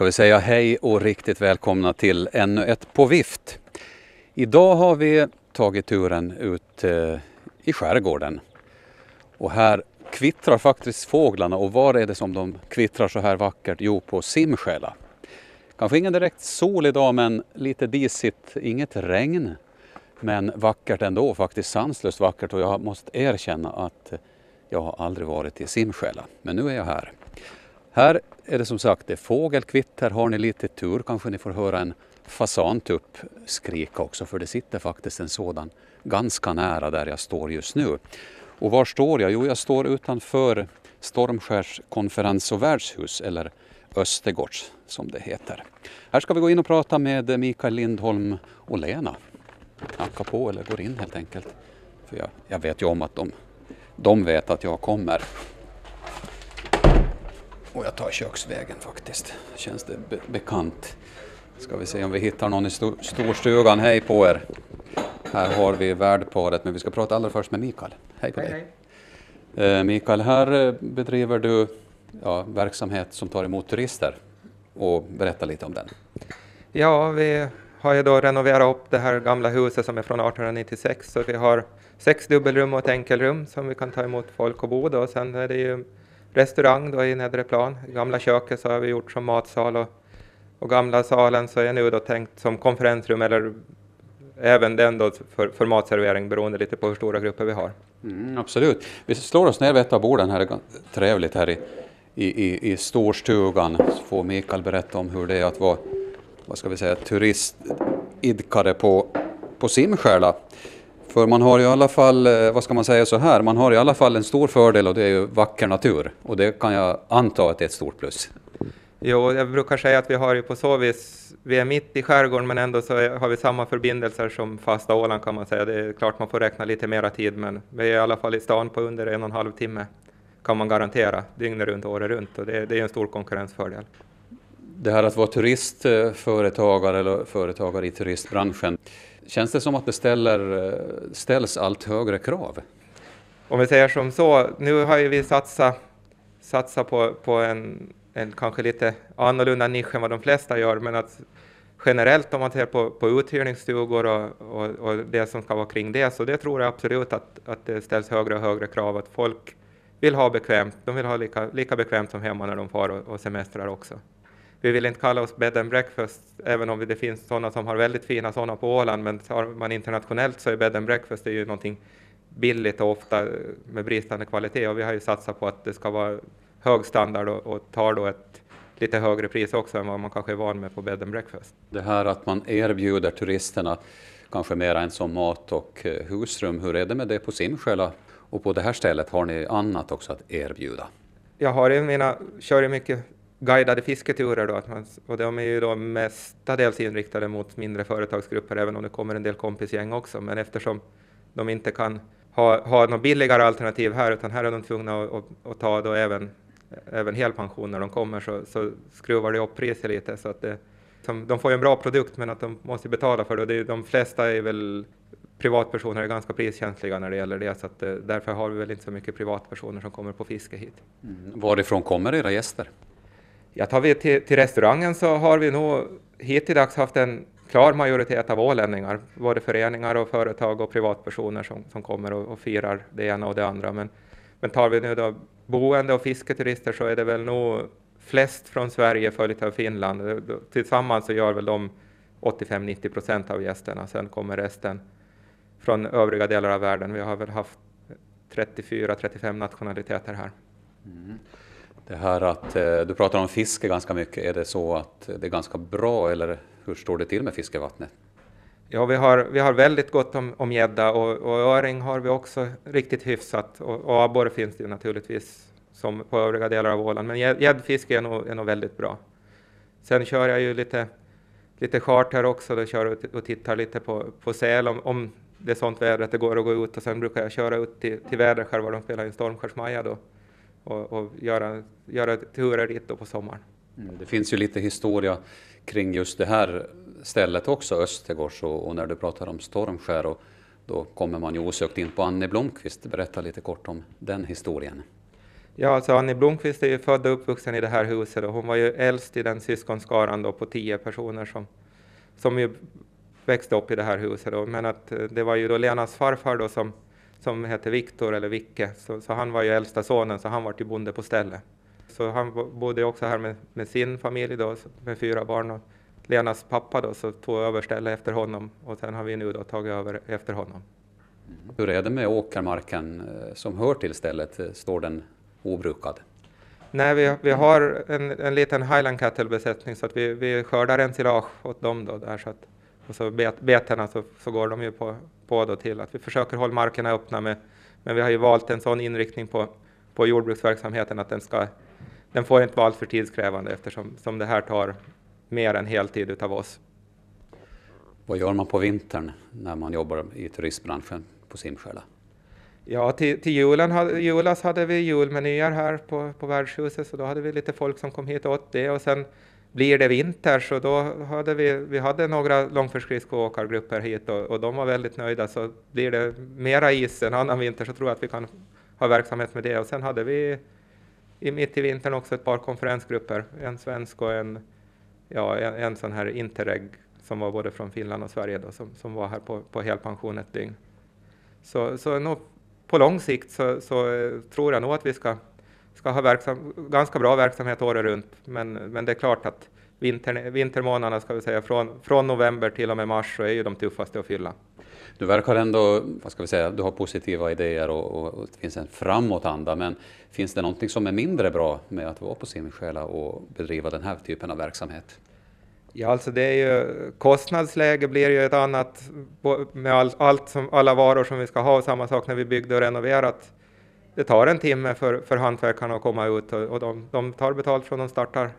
ska vi säga hej och riktigt välkomna till ännu ett På vift. Idag har vi tagit turen ut eh, i skärgården. Och här kvittrar faktiskt fåglarna och var är det som de kvittrar så här vackert? Jo, på Simskäla. Kanske ingen direkt sol idag men lite disigt, inget regn. Men vackert ändå, faktiskt sanslöst vackert och jag måste erkänna att jag har aldrig varit i Simskäla. Men nu är jag här. Här är det som sagt det är fågelkvitter. Har ni lite tur kanske ni får höra en fasantupp skrika också för det sitter faktiskt en sådan ganska nära där jag står just nu. Och var står jag? Jo, jag står utanför Stormskärs konferens och värdshus eller Östergårds som det heter. Här ska vi gå in och prata med Mikael Lindholm och Lena. Knacka på eller går in helt enkelt. För jag, jag vet ju om att de, de vet att jag kommer. Och jag tar köksvägen faktiskt. Känns det be bekant. Ska vi se om vi hittar någon i sto storstugan. Hej på er! Här har vi värdparet, men vi ska prata allra först med Mikael. Hej på hej, dig! Hej. Eh, Mikael, här eh, bedriver du ja, verksamhet som tar emot turister. Och berätta lite om den. Ja, vi har ju då renoverat upp det här gamla huset som är från 1896, så vi har sex dubbelrum och ett enkelrum som vi kan ta emot folk och bo då. Sen är det ju restaurang då i nedre plan. Gamla köket så har vi gjort som matsal och, och gamla salen så är nu då tänkt som konferensrum eller även den då för, för matservering beroende lite på hur stora grupper vi har. Mm, absolut. Vi slår oss ner vid ett av borden här, det är trevligt här i, i, i, storstugan. Så får Mikael berätta om hur det är att vara vad ska vi säga, turistidkare på, på Simskäla. För man har i alla fall, eh, vad ska man säga så här, man har i alla fall en stor fördel och det är ju vacker natur. Och det kan jag anta att det är ett stort plus. Jo, jag brukar säga att vi har ju på så vis, vi är mitt i skärgården men ändå så har vi samma förbindelser som fasta Åland kan man säga. Det är klart man får räkna lite mera tid men vi är i alla fall i stan på under en och en halv timme kan man garantera dygnet runt, året runt och det, det är en stor konkurrensfördel. Det här att vara turistföretagare eller företagare i turistbranschen, Känns det som att det ställer, eh, ställs allt högre krav? Om vi säger som så, nu har ju vi satsat, satsat på, på en, en kanske lite annorlunda nisch än vad de flesta gör, men att generellt om man ser på, på uthyrningsstugor och, och, och, det som ska vara kring det, så det tror jag absolut att, att det ställs högre och högre krav, att folk vill ha bekvämt, de vill ha lika, lika bekvämt som hemma när de far och, och semestrar också vi vill inte kalla oss bed and breakfast, även om det finns sådana som har väldigt fina sådana på Åland, men tar man internationellt så är bed and breakfast är ju någonting billigt och ofta med bristande kvalitet och vi har ju satsat på att det ska vara hög standard och, och tar då ett lite högre pris också än vad man kanske är van med på bed and breakfast. Det här att man erbjuder turisterna kanske mer än som mat och eh, husrum, hur är det med det på Simskäla? Och på det här stället, har ni annat också att erbjuda? Jag har i mina, kör ju mycket guidade fisketurer då, att man, och de är ju då mestadels inriktade mot mindre företagsgrupper, även om det kommer en del kompisgäng också, men eftersom de inte kan ha, ha något billigare alternativ här, utan här är de tvungna att, att, att ta då även, även helpension när de kommer, så, så skruvar det upp priset lite, så att det, som, de får ju en bra produkt, men att de måste betala för det, och det är, de flesta är väl privatpersoner är ganska priskänsliga när det gäller det, så att, därför har vi väl inte så mycket privatpersoner som kommer på fiske hit. Mm. Varifrån kommer era gäster? Ja, tar vi till, till restaurangen så har vi nog hittills haft en klar majoritet av ålänningar, både föreningar och företag och privatpersoner som, som kommer och, och firar det ena och det andra. Men, men tar vi nu då boende och fisketurister så är det väl nog flest från Sverige följt av Finland. Tillsammans så gör väl de 85-90 procent av gästerna. Sen kommer resten från övriga delar av världen. Vi har väl haft 34-35 nationaliteter här. Mm. Det här att eh, du pratar om fiske ganska mycket, är det så att det är ganska bra eller hur står det till med fiskevattnet? Ja, vi har, vi har väldigt gott om gädda och, och öring har vi också riktigt hyfsat och, och abborre finns det ju naturligtvis som på övriga delar av Åland, men gäddfiske är nog, är nog väldigt bra. Sen kör jag ju lite, lite charter också, då kör jag och tittar lite på, på säl om, om det är sånt väder att det går att gå ut och sen brukar jag köra ut till, till Väderskär var de spelar in Stormskärsmaja då och, och göra, göra turer dit då på sommaren. Mm, det finns ju lite historia kring just det här stället också, Östergårds, och, och när du pratar om Stormskär och då kommer man ju osökt in på Anne Blomqvist. Berätta lite kort om den historien. Ja, alltså Annie Blomqvist är ju född och uppvuxen i det här huset och hon var ju äldst i den syskonskaran då på tio personer som, som ju växte upp i det här huset. Då. Men att eh, det var ju då Lenas farfar då som, som hette Viktor eller Vicke, så, så, han var ju äldsta sonen så han var ju bonde på stället. Så han bodde också här med, med sin familj då, med fyra barn. Och Lenas pappa då, så tog över stället efter honom och sen har vi nu då tagit över efter honom. Hur är det med åkermarken eh, som hör till stället? Står den obrukad? Nej, vi, vi har en, en liten Highland Cattle-besättning så att vi, vi skördar ensilage åt dem då där så att, och så bet, betena så, så går de ju på, på då till att vi försöker hålla markerna öppna med, men vi har ju valt en sån inriktning på, på jordbruksverksamheten att den ska den får inte vara alltför tidskrävande eftersom som det här tar mer än heltid utav oss. Vad gör man på vintern när man jobbar i turistbranschen på Simskälla? Ja, till, till julen, julas hade vi julmenyer här på, på värdshuset, så då hade vi lite folk som kom hit och åt det. Och sen blir det vinter, så då hade vi, vi hade några långfärdsskridskoåkargrupper hit och, och de var väldigt nöjda. Så blir det mera is en annan vinter så tror jag att vi kan ha verksamhet med det. Och sen hade vi i, mitt i vintern också ett par konferensgrupper, en svensk och en, ja, en, en sån här Interreg som var både från Finland och Sverige då, som, som var här på, på helpension ett dygn. Så, så nog på lång sikt så, så eh, tror jag nog att vi ska, ska ha verksam, ganska bra verksamhet året runt. Men, men det är klart att vinter, vintermånaderna, ska vi säga, från, från november till och med mars, så är ju de tuffaste att fylla. Du verkar ändå, vad ska vi säga, du har positiva idéer och, och, och det finns en framåtanda, men finns det någonting som är mindre bra med att vara på Simsjäla och bedriva den här typen av verksamhet? Ja, alltså det är ju, kostnadsläge blir ju ett annat med all, allt som, alla varor som vi ska ha, samma sak när vi byggde och renoverat. Det tar en timme för, för hantverkarna att komma ut och, och de, de tar betalt från de startar,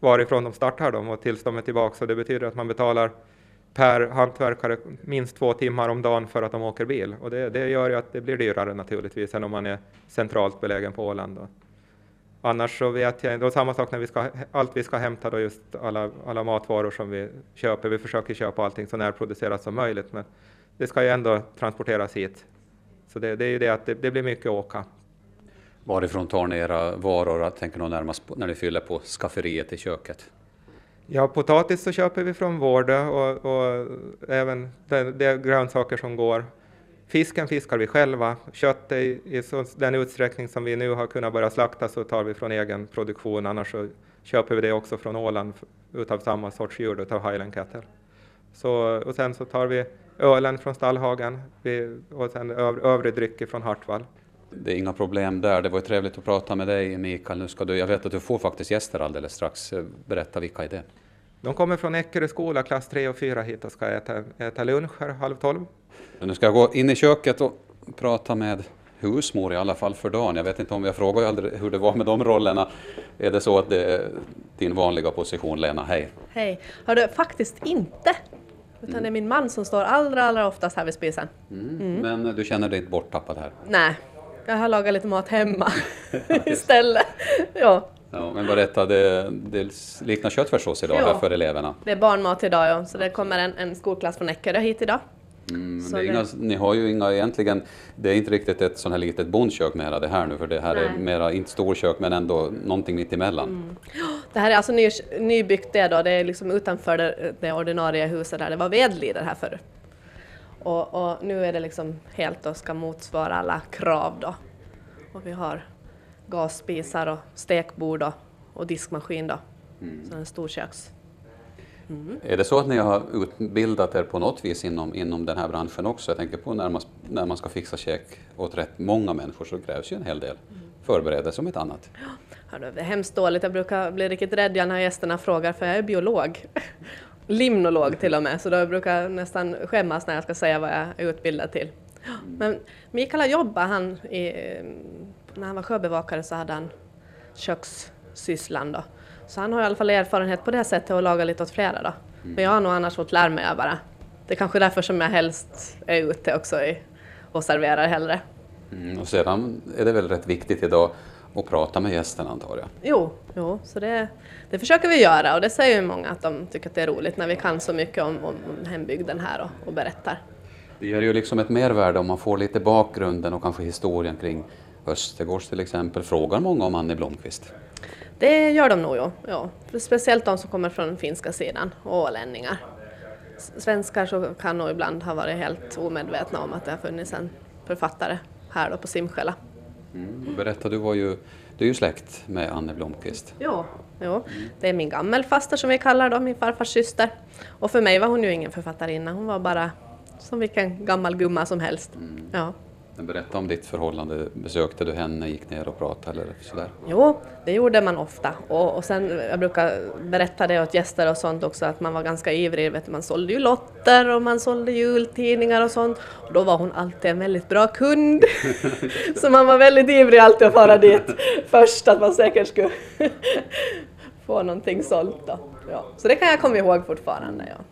varifrån de startar dem och tills de är tillbaka. Så det betyder att man betalar per hantverkare minst två timmar om dagen för att de åker bil. Och det, det gör ju att det blir dyrare naturligtvis än om man är centralt belägen på Åland. Då. Annars så vet jag, då samma sak när vi ska, allt vi ska hämta då just alla, alla matvaror som vi köper. Vi försöker köpa allting så närproducerat som möjligt, men det ska ju ändå transporteras hit. Så det, det är ju det att det, det blir mycket åka. Varifrån tar ni era varor? Tänker nog närmast på, när ni fyller på skafferiet i köket. Ja, potatis så köper vi från Vårde och, och även det, det grönsaker som går. Fisken fiskar vi själva. Kött i, i så, den utsträckning som vi nu har kunnat börja slakta så tar vi från egen produktion. Annars så köper vi det också från Åland utav samma sorts djur, utav Highland Cattle. Så, och sen så tar vi ölen från Stallhagen vi, och sen öv, övrig drycker från Hartwall. Det är inga problem där. Det var trevligt att prata med dig Mikael. Nu ska du, jag vet att du får faktiskt gäster alldeles strax. Berätta, vilka är det? De kommer från Eckerö skola, klass 3 och 4 hit och ska äta, äta lunch här halv tolv. Nu ska jag gå in i köket och prata med husmor i alla fall för dagen. Jag vet inte om jag frågar aldrig hur det var med de rollerna. Är det så att det är din vanliga position, Lena? Hej! Hej! Har du faktiskt inte. Utan mm. det är min man som står allra, allra oftast här vid spisen. Mm. Mm. Men du känner dig inte borttappad här? Nej, jag har lagat lite mat hemma istället. ja. Ja, men berätta, det, det liknar köttfärssås idag ja. här för eleverna? Det är barnmat idag ja, så det kommer en, en skolklass från Eckerö hit idag. Mm, det inga, ni har ju inga egentligen, det är inte riktigt ett sånt här litet bondkök mera det här nu, för det här Nej. är mera, inte storkök men ändå någonting mitt emellan. Mm. Det här är alltså ny, nybyggt det då, det är liksom utanför det, det ordinarie huset där det var vedlider här förr. Och, och, nu är det liksom helt och ska motsvara alla krav då. Och vi har gasspisar och stekbord och, och diskmaskin då. Mm. Så en stor köks. Mm. Är det så att ni har utbildat er på något vis inom, inom den här branschen också? Jag tänker på när man, när man ska fixa käk åt rätt många människor så krävs ju en hel del mm. förberedelse om ett annat. Ja, det är hemskt dåligt. Jag brukar bli riktigt rädd när gästerna frågar, för jag är biolog. Limnolog till och med, så då brukar jag nästan skämmas när jag ska säga vad jag är utbildad till. Men Mikael jobbat, han i, när han var sjöbevakare så hade han kökssysslan då. Så han har i alla fall erfarenhet på det sättet och laga lite åt flera då. Men jag har nog annars fått lära mig bara. Det är kanske därför som jag helst är ute också i, och serverar hellre. Mm, och sedan är det väl rätt viktigt idag att prata med gästerna antar jag? Jo, jo så det, det försöker vi göra och det säger ju många att de tycker att det är roligt när vi kan så mycket om, om hembygden här och, och berättar. Det ger ju liksom ett mervärde om man får lite bakgrunden och kanske historien kring Östergårds till exempel. Frågar många om Annie Blomqvist? Det gör de nog, ja. ja. Speciellt de som kommer från finska sidan, och ålänningar. Svenskar så kan nog ibland ha varit helt omedvetna om att det har funnits en författare här då på Simskälla. Mm. Berätta, du var ju, du är ju släkt med Anne Blomqvist. Ja, ja. det är min gammelfaster som vi kallar då, min farfars syster. Och för mig var hon ju ingen författarinna, hon var bara som vilken gammal gumma som helst. Mm. Ja. Berätta om ditt förhållande. Besökte du henne, gick ner och pratade eller sådär? Jo, det gjorde man ofta. Och, och sen, jag brukar berätta det åt gäster och sånt också, att man var ganska ivrig. Vet, man sålde ju lotter och man sålde jultidningar och sånt. Och då var hon alltid en väldigt bra kund. Så man var väldigt ivrig alltid att fara dit först, att man säkert skulle få någonting sålt. Då. Ja. Så det kan jag komma ihåg fortfarande. Ja.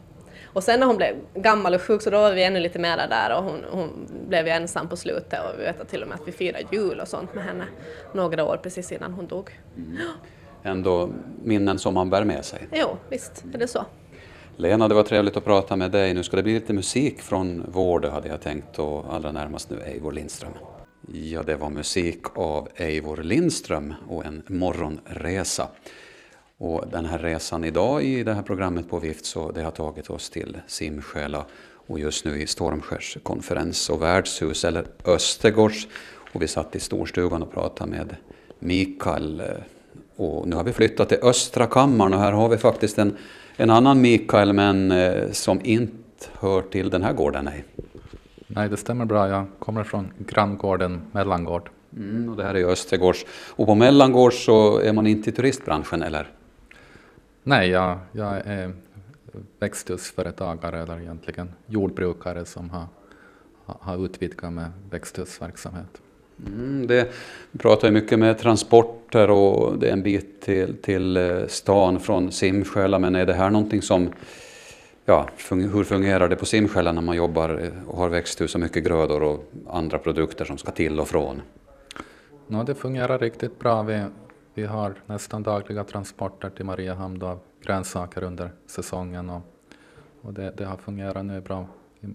Och sen när hon blev gammal och sjuk så då var vi ännu lite mera där och hon, hon blev ju ensam på slutet och vi vet till och med att vi firade jul och sånt med henne några år precis innan hon dog. Mm. Ändå minnen som man bär med sig. Jo, visst är det så. Lena, det var trevligt att prata med dig. Nu ska det bli lite musik från Vårde hade jag tänkt och allra närmast nu Eivor Lindström. Ja, det var musik av Eivor Lindström och en morgonresa. Och den här resan idag i det här programmet på Vift så det har tagit oss till Simsjäla och just nu i Stormskärs konferens och värdshus, eller Östergårds. Och vi satt i storstugan och pratade med Mikael. Och nu har vi flyttat till Östra kammaren och här har vi faktiskt en, en annan Mikael men eh, som inte hör till den här gården. Nej. Nej, det stämmer bra. Jag kommer från granngården Mellangård. Mm, och det här är Östergårds. Och på Mellangård så är man inte i turistbranschen, eller? Nej, jag, jag är växthusföretagare eller egentligen jordbrukare som har, har utvidgat med växthusverksamhet. Mm, det, pratar ju mycket med transporter och det är en bit till, till eh, stan från Simsjäla, men är det här någonting som Ja, hur fungerar det på Simsjäla när man jobbar eh, och har växthus och mycket grödor och andra produkter som ska till och från? Ja, det fungerar riktigt bra. Vi, vi har nästan dagliga transporter till Mariehamn av grönsaker under säsongen och, och det, det, har fungerat nu bra i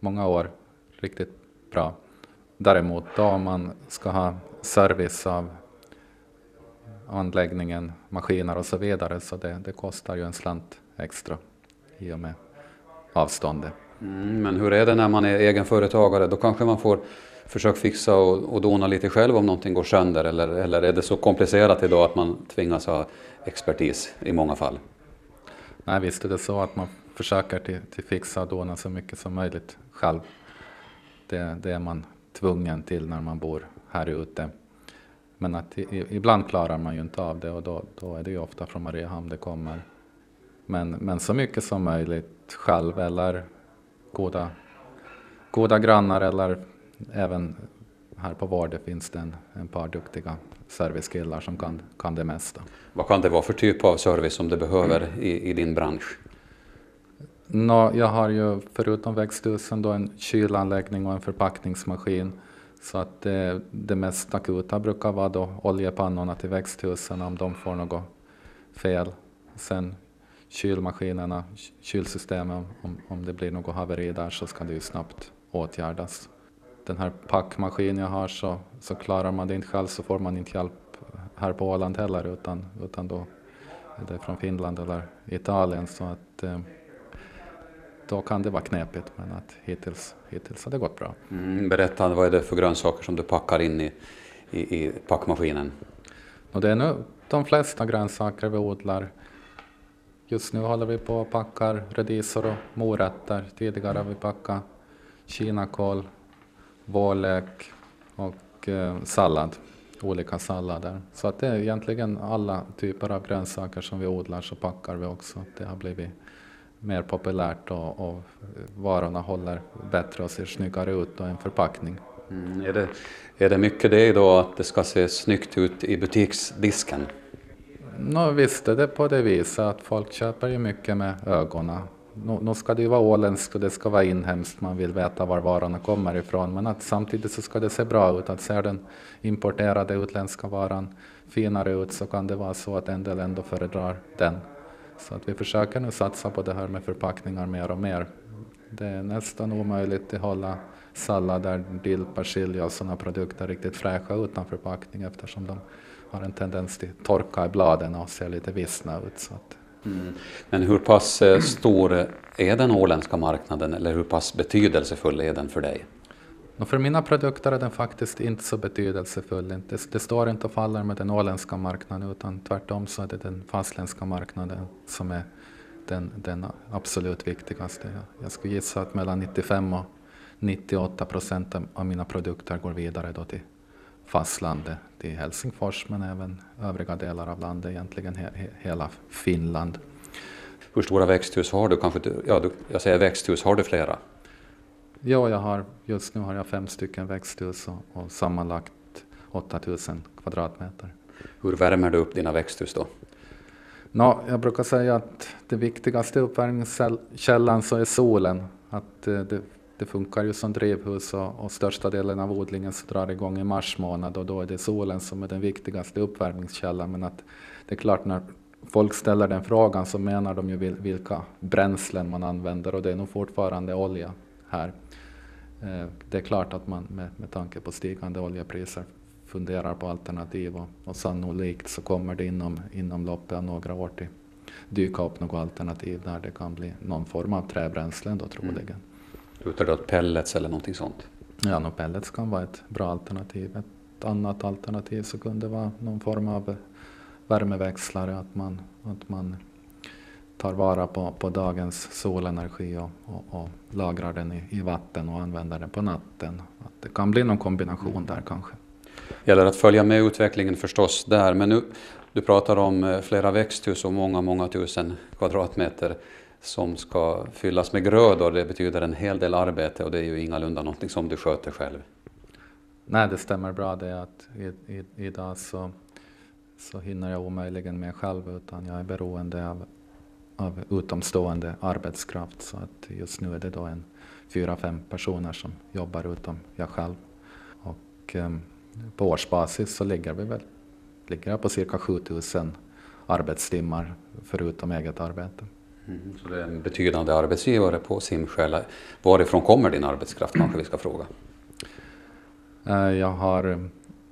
många år, riktigt bra. Däremot då om man ska ha service av anläggningen, maskiner och så vidare, så det, det kostar ju en slant extra i och med avståndet. Mm, men hur är det när man är egenföretagare? Då kanske man får försök fixa och, och dona lite själv om någonting går sönder eller, eller är det så komplicerat idag att man tvingas ha expertis i många fall? Nej, visst är det så att man försöker till, till fixa och dona så mycket som möjligt själv. Det, det är man tvungen till när man bor här ute. Men att i, ibland klarar man ju inte av det och då, då är det ju ofta från Mariehamn det kommer. Men, men så mycket som möjligt själv eller goda, goda grannar eller även här på Vårde finns det en, en par duktiga servicekillar som kan, kan det mesta. Vad kan det vara för typ av service som du behöver i, i din bransch? No, jag har ju förutom växthusen då en kylanläggning och en förpackningsmaskin. Så att det, det mest akuta brukar vara då oljepannorna till växthusen om de får något fel. Sen kylmaskinerna, kylsystemen, om, om det blir något haveri där så ska det ju snabbt åtgärdas den här packmaskinen jag har så, så klarar man det inte själv så får man inte hjälp här på Åland heller utan, utan då är det från Finland eller Italien så att eh, då kan det vara knepigt men att hittills, hittills har det gått bra. Mm, berätta, vad är det för grönsaker som du packar in i, i, i packmaskinen? Och det är nu de flesta grönsaker vi odlar. Just nu håller vi på och packar redisor och morötter. Tidigare har vi packat kinakål, vårlök och eh, sallad, olika sallader. Så att det är egentligen alla typer av grönsaker som vi odlar så packar vi också. Det har blivit mer populärt och, och varorna håller bättre och ser snyggare ut än en förpackning. Mm, är, det, är det mycket det idag att det ska se snyggt ut i butiksdisken? No, visst är det på det viset att folk köper ju mycket med ögonen nu, nu ska det ju vara åländskt och det ska vara inhemskt, man vill veta var varorna kommer ifrån. Men att samtidigt så ska det se bra ut, att ser den importerade utländska varan finare ut så kan det vara så att en del ändå föredrar den. Så att vi försöker nu satsa på det här med förpackningar mer och mer. det är nästan omöjligt att hålla sallader, dill, persilja och sådana produkter riktigt fräscha utan förpackning eftersom de har en tendens till torka i bladen och ser lite vissna ut. Så att. Mm. Men hur pass eh, stor är den åländska marknaden eller hur pass betydelsefull är den för dig? Och för mina produkter är den faktiskt inte så betydelsefull. Det, det står inte och faller med den åländska marknaden utan tvärtom så är det den fastländska marknaden som är den, den absolut viktigaste. Jag skulle gissa att mellan 95 och 98 procent av mina produkter går vidare då till fastlandet, till Helsingfors men även övriga delar av landet, egentligen he, he, hela Finland. Hur stora växthus har du? Kanske, ja, du, jag säger växthus, har du flera? Ja, jag har, just nu har jag fem stycken växthus och, och sammanlagt 8000 kvadratmeter. Hur värmer du upp dina växthus då? No, jag brukar säga att det viktigaste uppvärmningskällan så är solen. Att eh, det, det funkar ju som drivhus och, och, största delen av odlingen så drar igång i mars månad och då är det solen som är den viktigaste uppvärmningskällan. Men att det är klart när folk ställer den frågan så menar de ju vilka bränslen man använder och det är nog fortfarande olja här. Eh, det är klart att man med, med tanke på stigande oljepriser funderar på alternativ och, och sannolikt så kommer det inom, inom loppet av några år till dyka upp något alternativ där det kan bli någon form av träbränslen då troligen. Mm. Lutar det åt pellets eller någonting sånt? Ja, no, pellets kan vara ett bra alternativ. Ett annat alternativ så kunde vara någon form av värmeväxlare, att man, att man tar vara på, på dagens solenergi och, och, och lagrar den i, i, vatten och använder den på natten. Att det kan bli någon kombination där kanske. Det gäller att följa med utvecklingen förstås där, men nu, du pratar om eh, flera växthus och många, många tusen kvadratmeter som ska fyllas med grödor. Det betyder en hel del arbete och det är ju ingalunda någonting som du sköter själv. Nej, det stämmer bra det att i, i, idag så, så hinner jag omöjligen med själv utan jag är beroende av, av utomstående arbetskraft. Så att just nu är det då en fyra, fem personer som jobbar utom jag själv. Och eh, på årsbasis så ligger vi väl ligger jag på cirka 7000 arbetstimmar förutom eget arbete. Mm, så det är en betydande arbetsgivare på Simsjäla. Varifrån kommer din arbetskraft kanske vi ska fråga? Eh, jag har eh,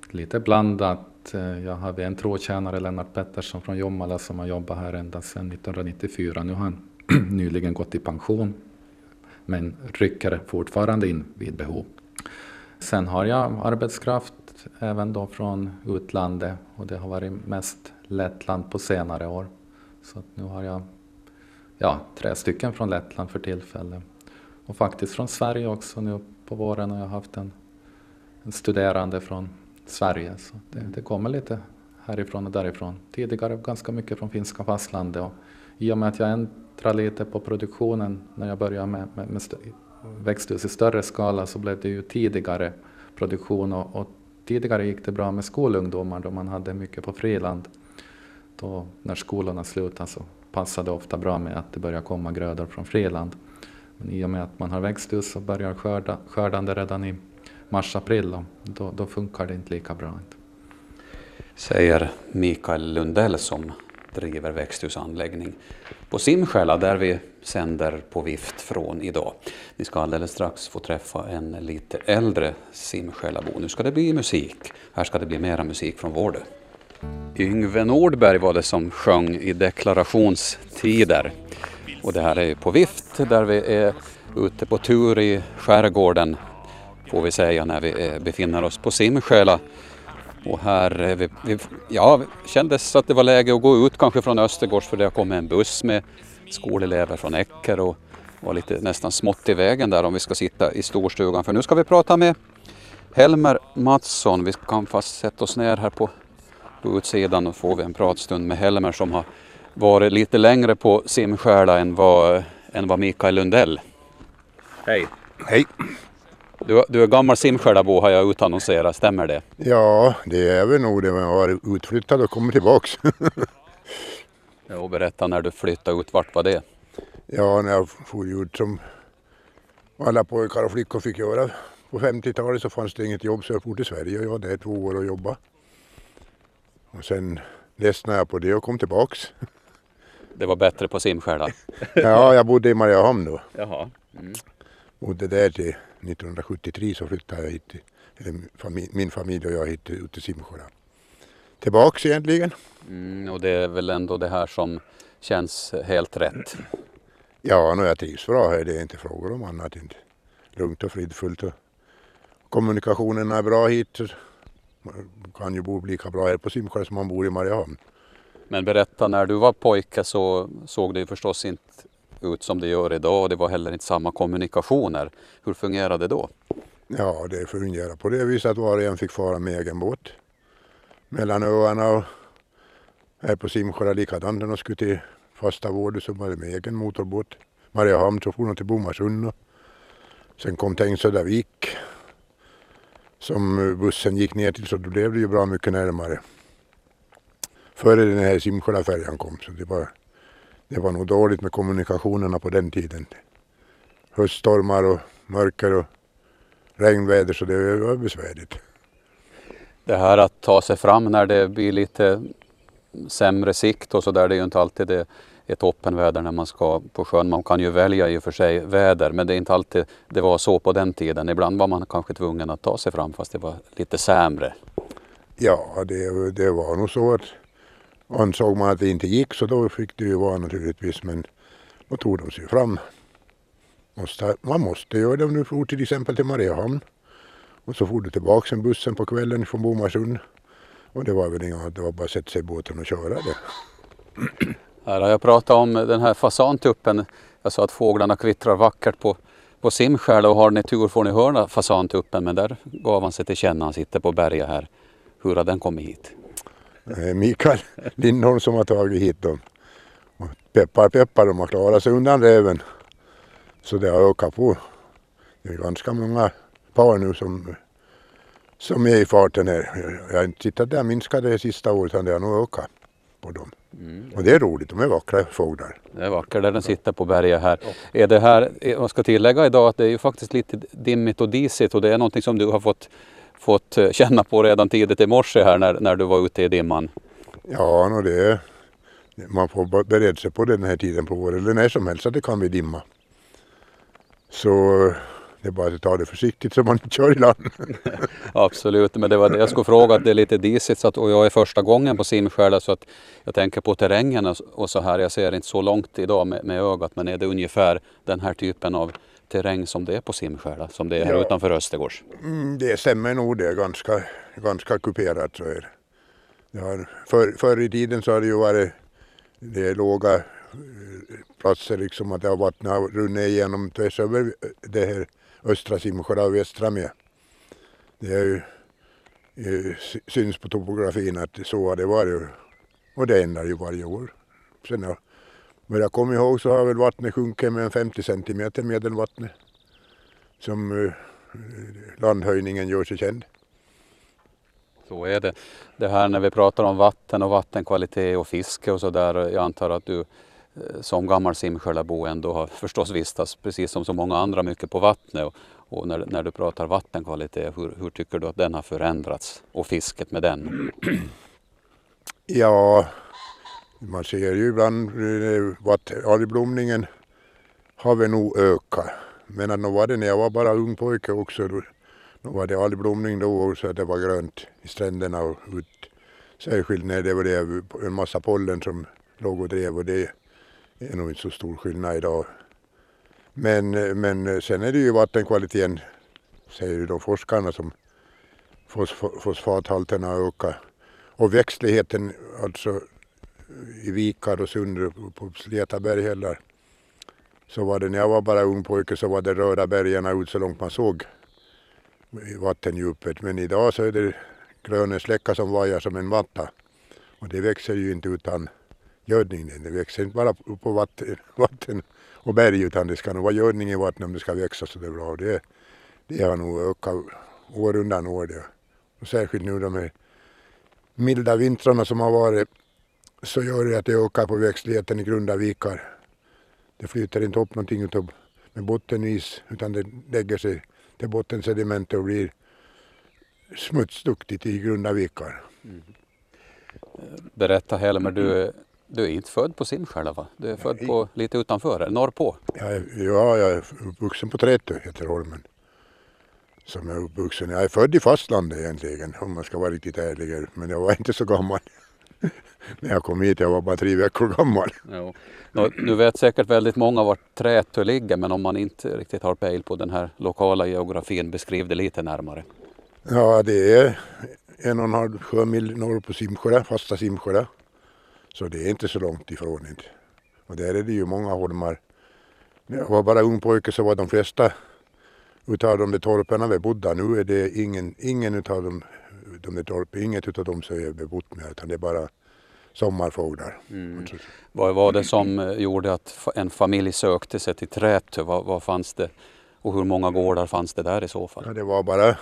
lite blandat. Eh, jag hade en trotjänare, Lennart Pettersson från Jomala, som har jobbat här ända sedan 1994. Nu har han nyligen gått i pension, men rycker fortfarande in vid behov. Sen har jag arbetskraft även då från utlandet och det har varit mest Lettland på senare år. Så nu har jag ja, tre stycken från Lettland för tillfället. Och faktiskt från Sverige också. Nu på våren har jag haft en, en studerande från Sverige. Så det, det, kommer lite härifrån och därifrån. Tidigare ganska mycket från finska fastlandet. Och I och med att jag ändrar lite på produktionen när jag började med, med, med växthus i större skala så blev det ju tidigare produktion och, och tidigare gick det bra med skolungdomar då man hade mycket på friland. Då när skolorna slutade så passade ofta bra med att det börjar komma grödor från friland. Men i och med att man har växthus och börjar skörda, skördande redan i mars-april, då, då funkar det inte lika bra. Säger Mikael Lundell som driver växthusanläggning på Simskälla där vi sänder på vift från idag. Ni ska alldeles strax få träffa en lite äldre Simskällabo. Nu ska det bli musik. Här ska det bli mera musik från Vårdö. Yngve Nordberg var det som sjöng i deklarationstider. Och det här är på vift där vi är ute på tur i skärgården får vi säga när vi befinner oss på Simskäla. Och här vi, vi, ja, kändes att det var läge att gå ut kanske från Östergårds för det har kommit en buss med skolelever från Äcker och var lite nästan smått i vägen där om vi ska sitta i storstugan. För nu ska vi prata med Helmer Mattsson. Vi kan fast sätta oss ner här på på utsidan och får vi en pratstund med Helmer som har varit lite längre på simskäla än vad, än vad Mikael Lundell. Hej! Hej! Du, du är gammal simskälabo har jag utannonserat, stämmer det? Ja, det är väl nog det. Men jag har varit utflyttad och kommit tillbaks. ja, berätta när du flyttade ut, vart var det? Ja, när jag for ut som alla pojkar och flickor fick göra. På 50-talet så fanns det inget jobb så jag for till Sverige och jag var där två år och jobbade. Och sen ledsnade jag på det och kom tillbaks. Det var bättre på Simskäla? ja, jag bodde i Mariehamn då. Jaha. Mm. bodde där till 1973 så flyttade jag hit, eller min familj och jag hit ut till Simsjöla. Tillbaks egentligen. Mm, och det är väl ändå det här som känns helt rätt? Ja, nu jag trivs bra här. Det är inte frågor om annat. Inte. Lugnt och fridfullt. Och kommunikationen är bra hit. Man kan ju bo lika bra här på Simsjö som man bor i Mariehamn. Men berätta, när du var pojke så såg det ju förstås inte ut som det gör idag och det var heller inte samma kommunikationer. Hur fungerade det då? Ja, det fungerade på det viset att var och en fick fara med egen båt. Mellan öarna och här på Simsjö likadant när de skulle till fasta vård så var det med egen motorbåt. Mariehamn så for de till Bomarsund. Sen kom Tengsödavik som eh, bussen gick ner till så då blev det ju bra mycket närmare. Före den här Simskölafärjan kom så det var, det var nog dåligt med kommunikationerna på den tiden. Höststormar och mörker och regnväder så det var besvärligt. Det här att ta sig fram när det blir lite sämre sikt och så där, det är ju inte alltid det är toppenväder när man ska på sjön. Man kan ju välja i och för sig väder men det är inte alltid det var så på den tiden. Ibland var man kanske tvungen att ta sig fram fast det var lite sämre. Ja, det, det var nog så att ansåg man att det inte gick så då fick det ju vara naturligtvis men då tog de sig fram. Måste, man måste göra det om du for till exempel till Mariehamn. Och så for du tillbaka med bussen på kvällen från Bomarsund. Och det var väl inga, det var bara att sätta sig i båten och köra det. Här har jag pratat om den här fasantuppen. Jag sa att fåglarna kvittrar vackert på, på Simskäl och har ni tur får ni höra fasantuppen men där gav han sig till känna. Han sitter på berget här. Hur har den kommit hit? Eh, Mikael Lindholm som har tagit hit dem. Och peppar peppar, de har klarat sig undan räven. Så det har ökat på. Det är ganska många par nu som, som är i farten här. Jag har inte tittat där minskade det sista året utan det har nog ökat på dem. Mm. Och det är roligt, de är vackra fåglar. Det är vackert där den sitter på berget här. Ja. Är det här, jag ska tillägga idag att det är ju faktiskt lite dimmigt och disigt och det är någonting som du har fått, fått eh, känna på redan tidigt i morse här när, när du var ute i dimman. Ja, no, det man får bereda sig på den här tiden på året eller när som helst att det kan bli dimma. Så det är bara att ta det försiktigt så man inte kör i land. Absolut, men det var det jag skulle fråga. Det är lite disigt så att, och jag är första gången på Simskäla så att jag tänker på terrängen och så här. Jag ser inte så långt idag med, med ögat men är det ungefär den här typen av terräng som det är på Simskäla, som det är här ja. utanför Östergårds? Mm, det stämmer nog, det är ganska, ganska kuperat så är det. Har, för, förr i tiden så har det ju varit det är låga platser liksom att det har vattnet har runnit igenom tvärs över det här östra Simsjö och västra med. Det är ju, syns på topografin att så har det varit och det ändrar ju varje år. Sen jag börjar komma ihåg så har väl vattnet sjunkit med en 50 centimeter medelvattnet som eh, landhöjningen gör sig känd. Så är det. Det här när vi pratar om vatten och vattenkvalitet och fiske och så där. Jag antar att du Eh, som gammal simskölabo ändå har förstås vistats precis som så många andra mycket på vattnet. Och, och när, när, du pratar vattenkvalitet, hur, hur, tycker du att den har förändrats och fisket med den? Ja, man ser ju ibland eh, att algblomningen har väl nog ökat. Men att var det när jag var bara ung pojke också. Då, då var det algblomning då så att det var grönt i stränderna och ut. Särskilt när det var det, en massa pollen som låg och drev och det det är nog inte så stor skillnad idag. Men, men sen är det ju vattenkvaliteten, säger ju de forskarna, som fosfathalterna har ökat. Och växtligheten, alltså i vikar och sund på Sleta berghällar. Så var det när jag var bara ung pojke så var det röda bergen ut så långt man såg i vattendjupet. Men idag så är det gröna släckar som vajar som en matta. Och det växer ju inte utan gödning. Det växer inte bara på vatten, vatten och berg utan det ska nog vara gödning i vattnet om det ska växa så det är bra. Det, det har nog ökat år undan år. Det. Och särskilt nu de här milda vintrarna som har varit så gör det att det ökar på växtligheten i grunda vikar. Det flyter inte upp någonting utav med bottenis utan det lägger sig till bottensedimentet och blir smutsduktigt i grunda vikar. Mm. Berätta Helmer, du du är inte född på Simskälla va? Du är född på lite utanför, norrpå? Jag är, ja, jag är uppvuxen på Trätö, heter holmen. Som jag är uppvuxen. Jag är född i fastlandet egentligen, om man ska vara riktigt ärlig. Men jag var inte så gammal. När jag kom hit, jag var bara tre veckor gammal. Ja. Nå, Du vet säkert väldigt många vart Trätö ligger men om man inte riktigt har pejl på den här lokala geografin, beskriv det lite närmare. Ja, det är en och en halv sjömil norr på Simsjö, fasta Simsjö. Så det är inte så långt ifrån inte. Och där är det ju många holmar. När jag var bara ung pojke så var de flesta utav de där torpen bebodda. Nu är det ingen, ingen utav dem, de där torpen, inget utav dem som är bebott med utan det är bara sommarfåglar. Alltså, Vad var det som eh, gjorde att en familj sökte sig till Trätö? Vad, vad fanns det och hur många gårdar fanns det där i så fall? Ja, det var bara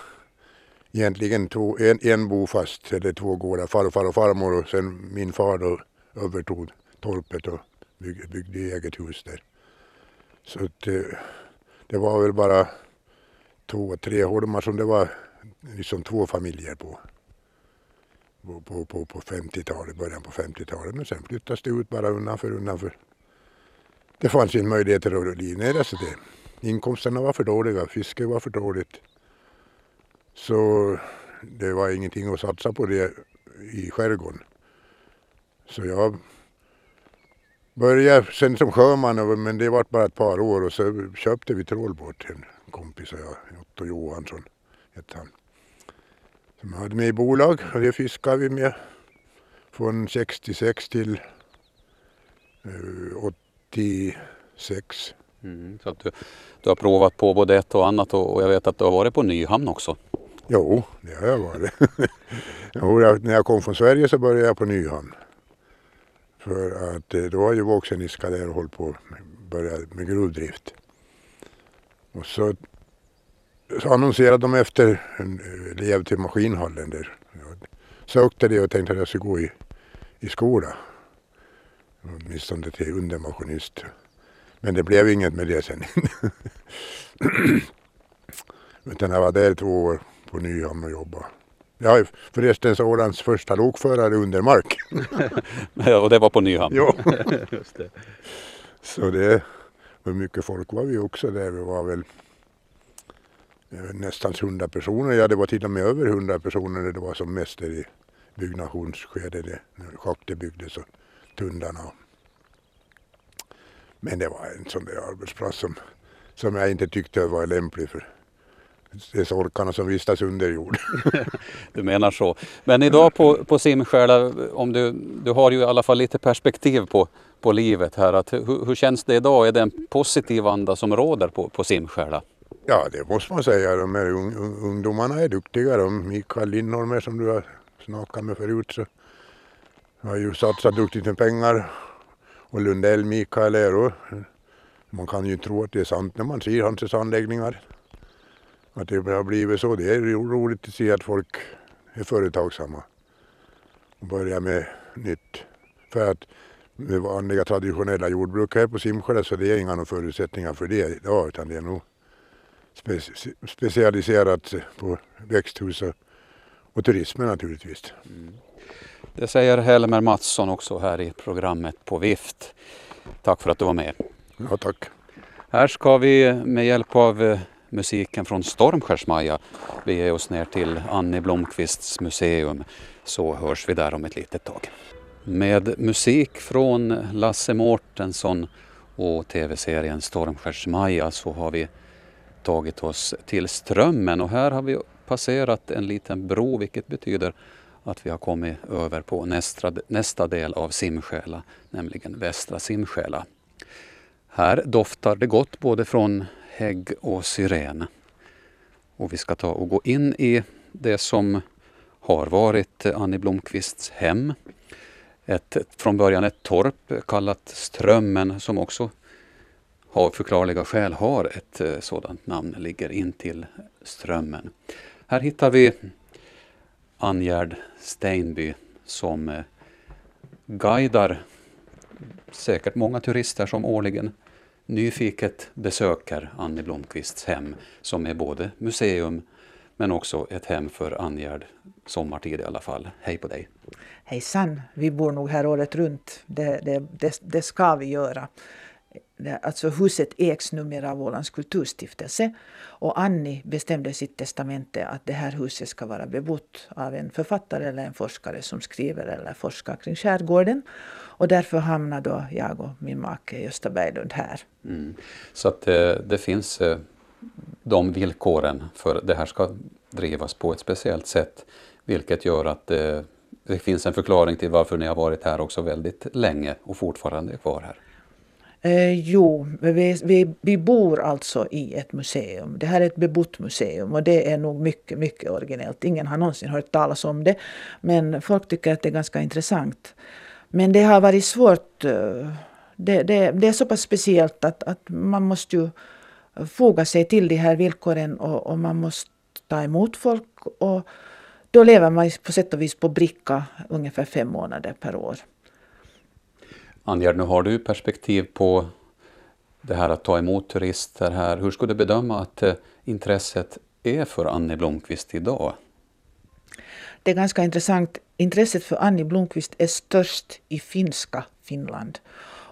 egentligen två, en, en bofast, eller två gårdar, farfar och farmor och sen min far då övertog torpet och byggde, byggde eget hus där. Så att, eh, det var väl bara två, tre holmar som det var liksom två familjer på. På, på, på, på 50-talet, början på 50-talet. Men sen flyttas det ut bara undan för undan för det fanns ju möjligheter att livnära alltså sig det. Inkomsterna var för dåliga, fisket var för dåligt. Så det var ingenting att satsa på det i skärgården. Så jag började sen som sjöman, men det var bara ett par år och så köpte vi trålbåt, en kompis och jag, Otto Johansson hette han. Som jag hade med i bolag och det fiskade vi med från 66 till eh, 86. Mm, så att du, du har provat på både ett och annat och, och jag vet att du har varit på Nyhamn också. Jo, det har jag varit. jo, jag, när jag kom från Sverige så började jag på Nyhamn. För att eh, då var ju Vågseniska där och höll på med, började med gruvdrift. Och så, så annonserade de efter en eh, elev till maskinhallen där. Jag sökte det och tänkte att jag skulle gå i, i skola. Åtminstone till undermaskinist. Men det blev inget med det sen. Utan jag var där två år på Nyhamn och jobbade. Jag är förresten Ålands första lokförare under mark. och det var på Nyhamn. Ja. Just det. Så det var mycket folk var vi också där. Vi var väl nästan 100 personer. Ja, det var till och med över 100 personer när det var som mest i byggnationsskedet. det- När schaktet byggdes och tunnlarna. Men det var en sån där arbetsplats som, som jag inte tyckte var lämplig för sorkarna som vistas under jord. Du menar så. Men idag på, på Simskäla, om du, du har ju i alla fall lite perspektiv på, på livet här. Att, hur, hur känns det idag? Är det en positiv anda som råder på, på Simskäla? Ja, det måste man säga. De här ung, ung, ungdomarna är duktiga. De, Mikael Lindholm som du har snakat med förut så har ju satsat duktigt med pengar. Och Lundell Mikael är då. Man kan ju tro att det är sant när man ser hans anläggningar. Att det har blivit så. Det är ro- roligt att se att folk är företagsamma. Och börjar med nytt. För att det vanliga traditionella jordbruk här på Simsjö så det är inga förutsättningar för det idag utan det är nog spe- specialiserat på växthus och, turismen naturligtvis. Det säger Helmer Mattsson också här i programmet På vift. Tack för att du var med. Ja, tack. Här ska vi med hjälp av eh, musiken från Stormskärsmaja bege oss ner till Annie Blomqvists museum så hörs vi där om ett litet tag. Med musik från Lasse Mårtensson och tv-serien Stormskärsmaja så har vi tagit oss till Strömmen och här har vi passerat en liten bro vilket betyder att vi har kommit över på nästa, nästa del av Simsjäla, nämligen Västra Simsjäla. Här doftar det gott både från hägg och syren. Och vi ska ta och gå in i det som har varit Annie Blomqvists hem. Ett, från början ett torp kallat Strömmen som också av förklarliga skäl har ett eh, sådant namn, ligger in till Strömmen. Här hittar vi Angärd Steinby som eh, guidar säkert många turister som årligen nyfiket besöker Annie Blomqvists hem som är både museum men också ett hem för Angerd sommartid i alla fall. Hej på dig! Hejsan, vi bor nog här året runt. Det, det, det, det ska vi göra. Alltså huset ägs numera av Ålands kulturstiftelse och Annie bestämde i sitt testamente att det här huset ska vara bebott av en författare eller en forskare som skriver eller forskar kring skärgården. Och därför hamnar då jag och min make Gösta Berglund här. Mm. Så att det, det finns eh, de villkoren för det här ska drivas på ett speciellt sätt vilket gör att det, det finns en förklaring till varför ni har varit här också väldigt länge och fortfarande är kvar här. Eh, jo, vi, vi, vi, bor alltså i ett museum. Det här är ett bebott museum och det är nog mycket, mycket originellt. Ingen har någonsin hört talas om det. Men folk tycker att det är ganska intressant. Men det har varit svårt. Eh, det, det, det är så pass speciellt att, att man måste ju foga sig till de här villkoren och, och man måste ta emot folk. Och då lever man på sätt och vis på bricka ungefär fem månader per år. Angerd, nu har du perspektiv på det här att ta emot turister här. Hur skulle du bedöma att eh, intresset är för Annie Blomqvist idag? Det är ganska intressant. Intresset för Annie Blomqvist är störst i finska Finland.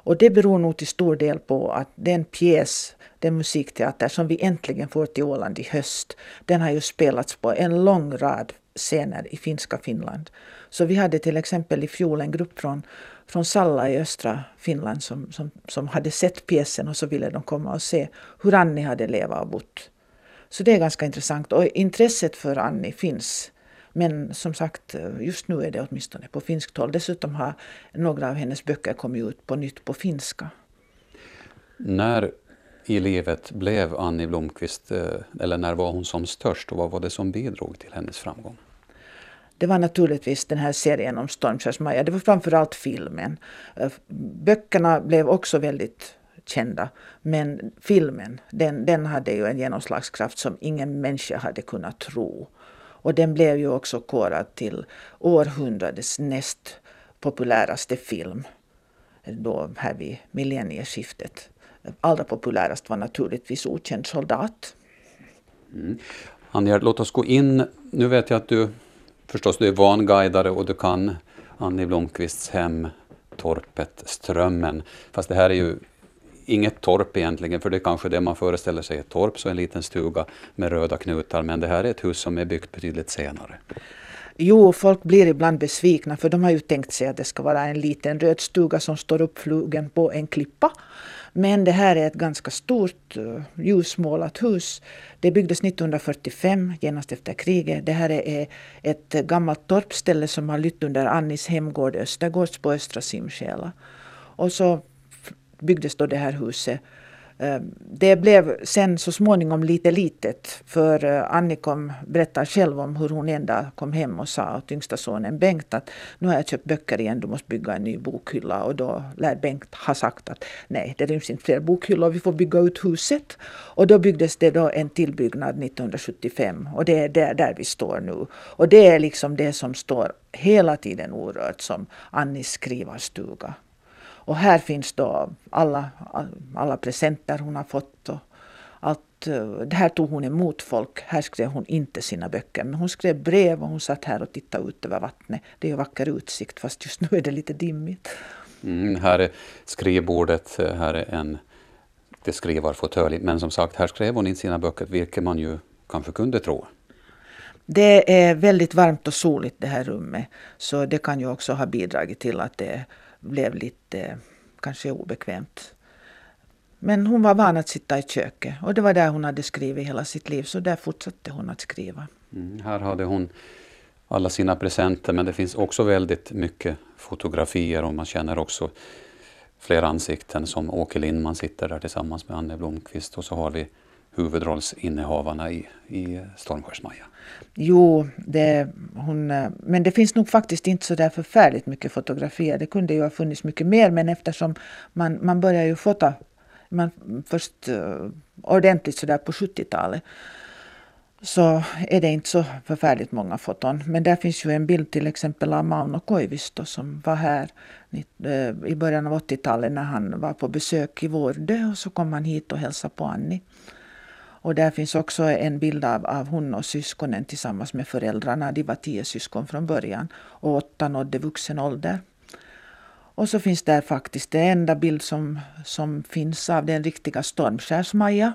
Och det beror nog till stor del på att den pjäs, den musikteater som vi äntligen får till Åland i höst, den har ju spelats på en lång rad scener i finska Finland. Så vi hade till exempel i fjol en grupp från, från Salla i östra Finland som, som, som hade sett pjäsen och så ville de komma och se hur Annie hade levat och bott. Så det är ganska intressant och intresset för Annie finns. Men som sagt, just nu är det åtminstone på finskt håll. Dessutom har några av hennes böcker kommit ut på nytt på finska. När i livet blev Annie Blomqvist, eh, eller när var hon som störst och vad var det som bidrog till hennes framgång? Det var naturligtvis den här serien om Stormskärsmaja. Det var framförallt filmen. Eh, böckerna blev också väldigt kända. Men filmen, den, den hade ju en genomslagskraft som ingen människa hade kunnat tro. Och den blev ju också korad till århundradets näst populäraste film. Då här vid millennieskiftet. Allra populärast var naturligtvis Okänd soldat. Mm. Anja, låt oss gå in. Nu vet jag att du förstås, du är vanguidare och du kan Annie Blomqvists hem, torpet Strömmen. Fast det här är ju inget torp egentligen, för det är kanske det man föreställer sig, ett torp, så en liten stuga med röda knutar, men det här är ett hus som är byggt betydligt senare. Jo, folk blir ibland besvikna för de har ju tänkt sig att det ska vara en liten röd stuga som står uppflugen på en klippa. Men det här är ett ganska stort eh, ljusmålat hus. Det byggdes 1945, genast efter kriget. Det här är ett gammalt torpställe som har lytt under Annis hemgård Östergårds på Östra Simskäla. Och så byggdes då det här huset Eh, det blev sen så småningom lite litet för eh, Annikom berättar själv om hur hon en dag kom hem och sa åt yngsta sonen Bengt att nu har jag köpt böcker igen, du måste bygga en ny bokhylla. Och då lär Bengt ha sagt att nej, det ryms inte fler bokhyllor, vi får bygga ut huset. Och då byggdes det då en tillbyggnad 1975 och det är där, där vi står nu. Och det är liksom det som står hela tiden orört som Annis skrivarstuga. Och här finns då alla, alla presenter hon har fått. Och allt, det här tog hon emot folk. Här skrev hon inte sina böcker. Men hon skrev brev och hon satt här och tittade ut över vattnet. Det är ju vacker utsikt fast just nu är det lite dimmigt. Mm, här är skrivbordet, här är en det skrivarfåtölj. Men som sagt, här skrev hon in sina böcker, vilket man ju kanske kunde tro. Det är väldigt varmt och soligt det här rummet. Så det kan ju också ha bidragit till att det blev lite eh, kanske obekvämt. Men hon var van att sitta i köket och det var där hon hade skrivit hela sitt liv så där fortsatte hon att skriva. Mm, här hade hon alla sina presenter men det finns också väldigt mycket fotografier och man känner också flera ansikten som Åke Lindman sitter där tillsammans med Anne Blomqvist och så har vi huvudrollsinnehavarna i, i Stormskärsmaja. Jo, det, hon, eh, men det finns nog faktiskt inte så där förfärligt mycket fotografier. Det kunde ju ha funnits mycket mer men eftersom man, man börjar ju fota man, först uh, ordentligt sådär på 70-talet så är det inte så förfärligt många foton. Men där finns ju en bild till exempel av Mauno Koivisto som var här eh, i början av 80-talet när han var på besök i Vårdö och så kom han hit och hälsade på Annie. Och där finns också en bild av, av hon och syskonen tillsammans med föräldrarna. De var tio syskon från början och åtta nådde vuxen ålder. Och så finns där faktiskt den enda bild som, som finns av den riktiga Stormskärs-Maja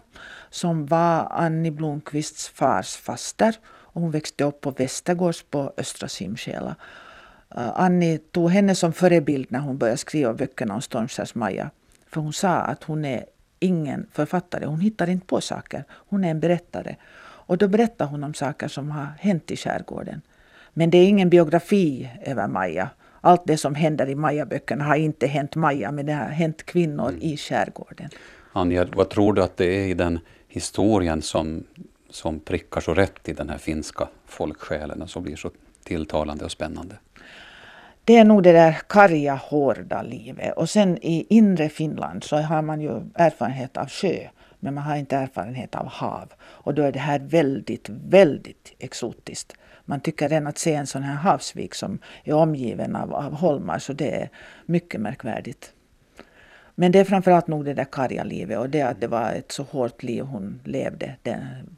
som var Annie Blomqvists fars faster. Och hon växte upp på Västergårds på Östra Simskäla. Eh, Annie tog henne som förebild när hon började skriva böckerna om Stormskärs-Maja. För hon sa att hon är ingen författare. Hon hittar inte på saker. Hon är en berättare. Och då berättar hon om saker som har hänt i skärgården. Men det är ingen biografi över Maja. Allt det som händer i Maja-böckerna har inte hänt Maja, men det har hänt kvinnor mm. i skärgården. Anja, vad tror du att det är i den historien som, som prickar så rätt i den här finska folksjälen och som blir så tilltalande och spännande? Det är nog det där karga, hårda livet. Och sen i inre Finland så har man ju erfarenhet av sjö. Men man har inte erfarenhet av hav. Och då är det här väldigt, väldigt exotiskt. Man tycker redan att se en sån här havsvik som är omgiven av, av holmar så det är mycket märkvärdigt. Men det är framförallt nog det där karga livet och det att det var ett så hårt liv hon levde.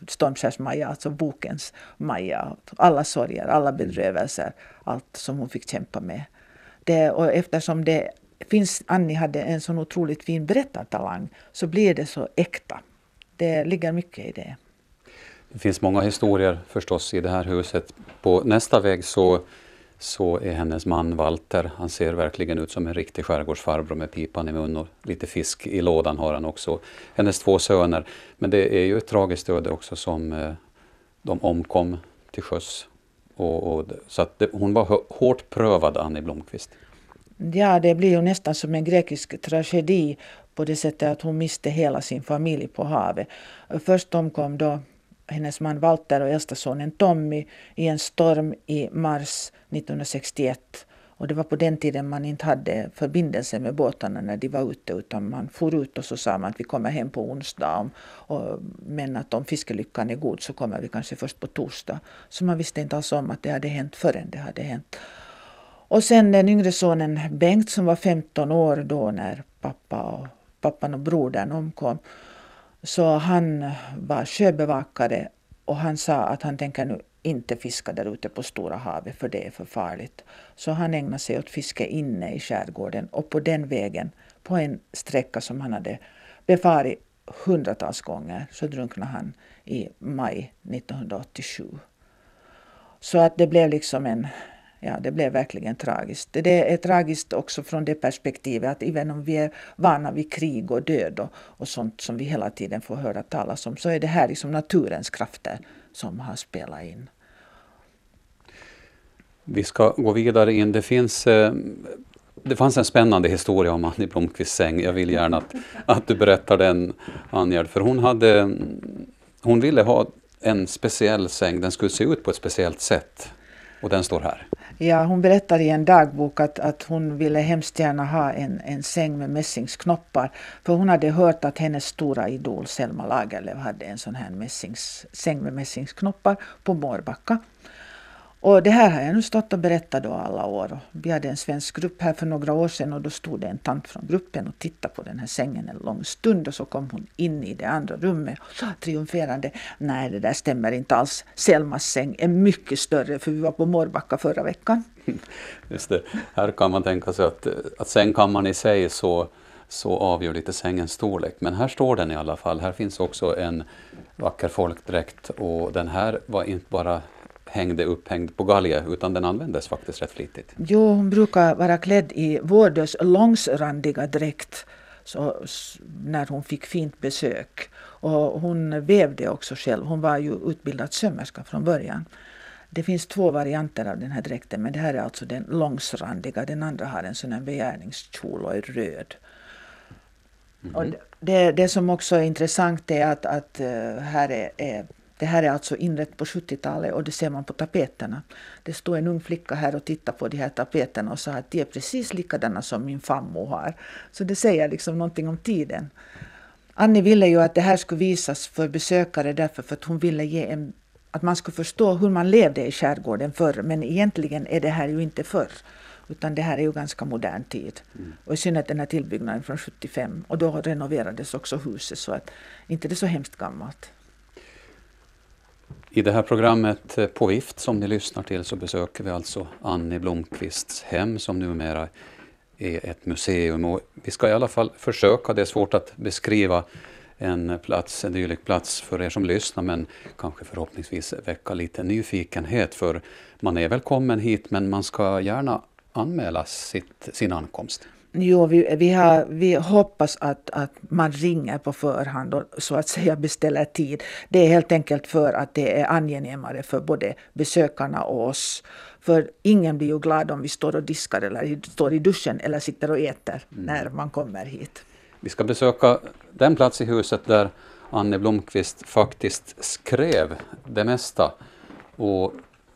Stormskärs-Maja, alltså bokens Maja. Alla sorger, alla bedrövelser, allt som hon fick kämpa med. Det, och eftersom det finns, Annie hade en så otroligt fin berättartalang så blir det så äkta. Det ligger mycket i det. Det finns många historier förstås i det här huset. På nästa väg så så är hennes man Walter, han ser verkligen ut som en riktig skärgårdsfarbror med pipan i mun och lite fisk i lådan har han också. Hennes två söner. Men det är ju ett tragiskt öde också som eh, de omkom till sjöss. Och, och så att det, hon var hårt prövad, Annie Blomqvist. Ja, det blir ju nästan som en grekisk tragedi på det sättet att hon miste hela sin familj på havet. Först omkom då hennes man Walter och äldsta sonen Tommy i en storm i mars 1961. Och det var på den tiden man inte hade förbindelse med båtarna när de var ute utan man for ut och så sa man att vi kommer hem på onsdag om, och, men att om fiskelyckan är god så kommer vi kanske först på torsdag. Så man visste inte alls om att det hade hänt förrän det hade hänt. Och sen den yngre sonen Bengt som var 15 år då när pappa och, pappan och brodern omkom. Så han var sjöbevakare och han sa att han tänker nu inte fiska där ute på Stora havet för det är för farligt. Så han ägnade sig åt fiske inne i skärgården och på den vägen, på en sträcka som han hade befarit hundratals gånger, så drunknade han i maj 1987. Så att det blev liksom en, ja, det blev verkligen tragiskt. Det är tragiskt också från det perspektivet att även om vi är vana vid krig och död och, och sånt som vi hela tiden får höra talas om så är det här liksom naturens krafter som har spelat in. Vi ska gå vidare in. Det finns eh, det fanns en spännande historia om Annie Blomqvists säng. Jag vill gärna att, att du berättar den, Anjard. För hon, hade, hon ville ha en speciell säng. Den skulle se ut på ett speciellt sätt. Och den står här. Ja, hon berättar i en dagbok att, att hon ville hemskt gärna ha en, en säng med mässingsknoppar. För hon hade hört att hennes stora idol Selma Lagerlöf hade en sån här mässings, säng med mässingsknoppar på Mårbacka. Och det här har jag nu stått och berättat då alla år. Vi hade en svensk grupp här för några år sedan och då stod det en tant från gruppen och tittade på den här sängen en lång stund och så kom hon in i det andra rummet och sa triumferande Nej, det där stämmer inte alls. Selmas säng är mycket större för vi var på Mårbacka förra veckan. Just det. Här kan man tänka sig att, att sängkammaren i sig så, så avgör lite sängens storlek. Men här står den i alla fall. Här finns också en vacker folkdräkt och den här var inte bara hängde upphängd på galge utan den användes faktiskt rätt flitigt. Jo, hon brukar vara klädd i Vårdös långsrandiga dräkt så, när hon fick fint besök. Och hon vävde också själv. Hon var ju utbildad sömmerska från början. Det finns två varianter av den här dräkten men det här är alltså den långsrandiga. Den andra har en sån här begärningskjol och är röd. Mm. Och det, det som också är intressant är att, att uh, här är, är det här är alltså inrett på 70-talet och det ser man på tapeterna. Det står en ung flicka här och tittar på de här tapeterna och sa att de är precis likadana som min fammo har. Så det säger liksom någonting om tiden. Annie ville ju att det här skulle visas för besökare därför för att hon ville ge en, att man skulle förstå hur man levde i skärgården förr. Men egentligen är det här ju inte förr. Utan det här är ju ganska modern tid. Mm. Och i synnerhet den här tillbyggnaden från 75. Och då renoverades också huset så att inte det är så hemskt gammalt. I det här programmet eh, På vift som ni lyssnar till så besöker vi alltså Annie Blomqvists hem som numera är ett museum. Och vi ska i alla fall försöka, det är svårt att beskriva en plats, en dylik plats för er som lyssnar men kanske förhoppningsvis väcka lite nyfikenhet för man är välkommen hit men man ska gärna anmäla sitt, sin ankomst. Jo, vi, vi, har, vi hoppas att, att man ringer på förhand och så att säga beställer tid. Det är helt enkelt för att det är angenämare för både besökarna och oss. För ingen blir ju glad om vi står och diskar eller står i duschen eller sitter och äter mm. när man kommer hit. Vi ska besöka den plats i huset där Anne Blomqvist faktiskt skrev det mesta. Och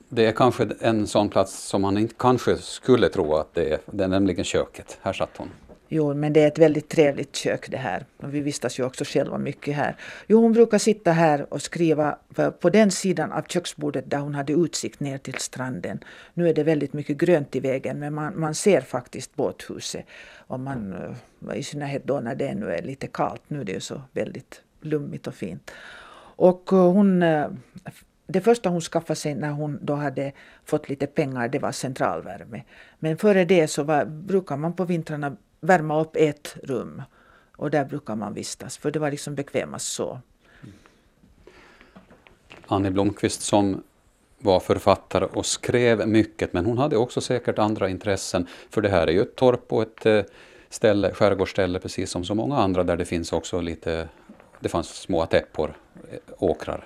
det är kanske en sån plats som man inte kanske skulle tro att det är. Det är nämligen köket. Här satt hon. Jo, men det är ett väldigt trevligt kök det här. Och vi vistas ju också själva mycket här. Jo, hon brukar sitta här och skriva på den sidan av köksbordet där hon hade utsikt ner till stranden. Nu är det väldigt mycket grönt i vägen men man, man ser faktiskt båthuset. Och man, eh, I synnerhet då när det ännu är lite kallt. Nu är det ju så väldigt lummigt och fint. Och eh, hon eh, det första hon skaffade sig när hon då hade fått lite pengar det var centralvärme. Men före det så var, brukar man på vintrarna värma upp ett rum. Och där brukar man vistas för det var liksom bekvämast så. Mm. Annie Blomqvist som var författare och skrev mycket men hon hade också säkert andra intressen. För det här är ju ett torp och ett eh, ställe, skärgårdsställe precis som så många andra där det finns också lite, det fanns små täppor, eh, åkrar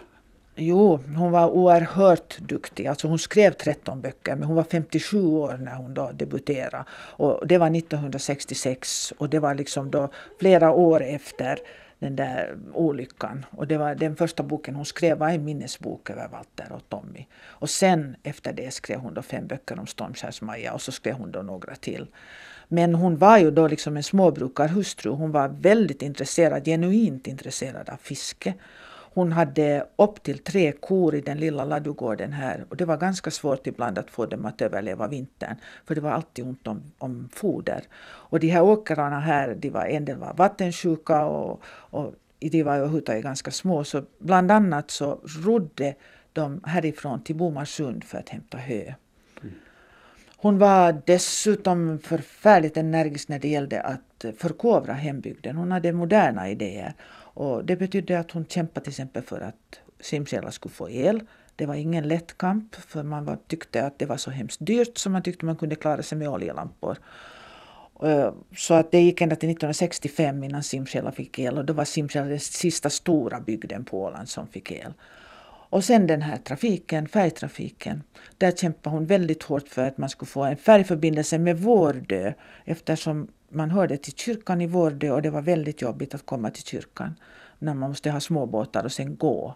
Jo, hon var oerhört duktig. Alltså hon skrev 13 böcker men hon var 57 år när hon då debuterade. Och det var 1966 och det var liksom då flera år efter den där olyckan. Och det var den första boken hon skrev var en minnesbok över Walter och Tommy. Och sen efter det skrev hon då fem böcker om Stormskärs-Maja och så skrev hon då några till. Men hon var ju då liksom en småbrukarhustru. Hon var väldigt intresserad, genuint intresserad av fiske. Hon hade upp till tre kor i den lilla ladugården här och det var ganska svårt ibland att få dem att överleva vintern för det var alltid ont om, om foder. Och de här åkrarna här, de var, en del var vattensjuka och, och de var överhuvudtaget ganska små så bland annat så rodde de härifrån till Bomarsund för att hämta hö. Hon var dessutom förfärligt energisk när det gällde att förkovra hembygden. Hon hade moderna idéer. Och det betydde att hon kämpade till exempel för att simsjälar skulle få el. Det var ingen lätt kamp för man var, tyckte att det var så hemskt dyrt så man tyckte man kunde klara sig med oljelampor. Eh, så att det gick ända till 1965 innan simsjälar fick el och då var simsjälar den sista stora bygden på Åland som fick el. Och sen den här trafiken, färgtrafiken. Där kämpade hon väldigt hårt för att man skulle få en färgförbindelse med Vårdö eftersom man hörde till kyrkan i Vårdö och det var väldigt jobbigt att komma till kyrkan när man måste ha småbåtar och sen gå.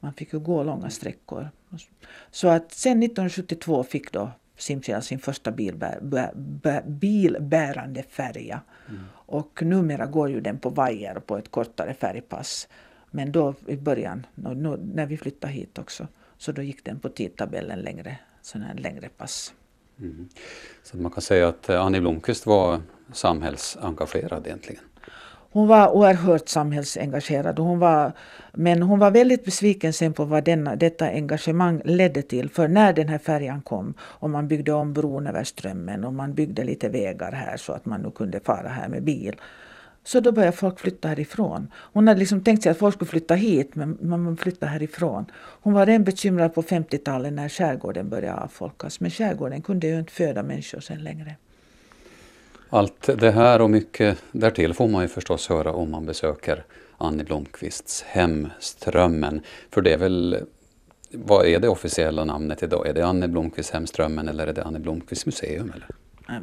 Man fick ju gå långa sträckor. Så att sen 1972 fick då Simsjäl sin första bilbär, bär, bär, bilbärande färja. Mm. Och numera går ju den på vajer och på ett kortare färgpass. Men då i början, när vi flyttade hit också, så då gick den på tidtabellen längre, sån här längre pass. Mm. Så man kan säga att eh, Annie Blomqvist var samhällsengagerad egentligen? Hon var oerhört samhällsengagerad. Hon var, men hon var väldigt besviken sen på vad denna, detta engagemang ledde till. För när den här färjan kom och man byggde om bron över Strömmen och man byggde lite vägar här så att man nu kunde fara här med bil så då började folk flytta härifrån. Hon hade liksom tänkt sig att folk skulle flytta hit, men man flyttade härifrån. Hon var redan bekymrad på 50-talet när skärgården började avfolkas. Men skärgården kunde ju inte föda människor sen längre. Allt det här och mycket därtill får man ju förstås höra om man besöker Annie Blomqvists hem Strömmen. För det är väl, vad är det officiella namnet idag? Är det Annie Blomqvists Hemströmmen eller är det Annie Blomqvists museum? Eller?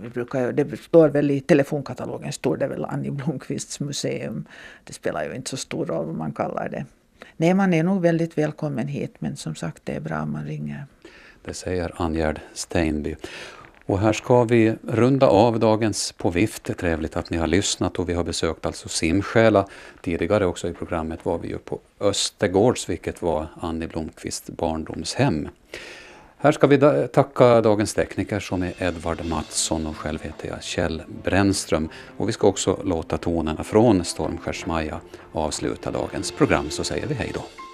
Vi brukar, det står väl i telefonkatalogen står det väl Annie Blomqvists museum. Det spelar ju inte så stor roll vad man kallar det. Nej, man är nog väldigt välkommen hit men som sagt det är bra om man ringer. Det säger Angerd Steinby. Och här ska vi runda av dagens På vift. Trevligt att ni har lyssnat och vi har besökt alltså Simsjäla. Tidigare också i programmet var vi ju på Östergårds, vilket var Annie Blomqvists barndomshem. Här ska vi tacka dagens tekniker som är Edvard Mattsson och själv heter jag Kjell Brännström. Och vi ska också låta tonerna från Stormskärs Maja avsluta dagens program, så säger vi hej då.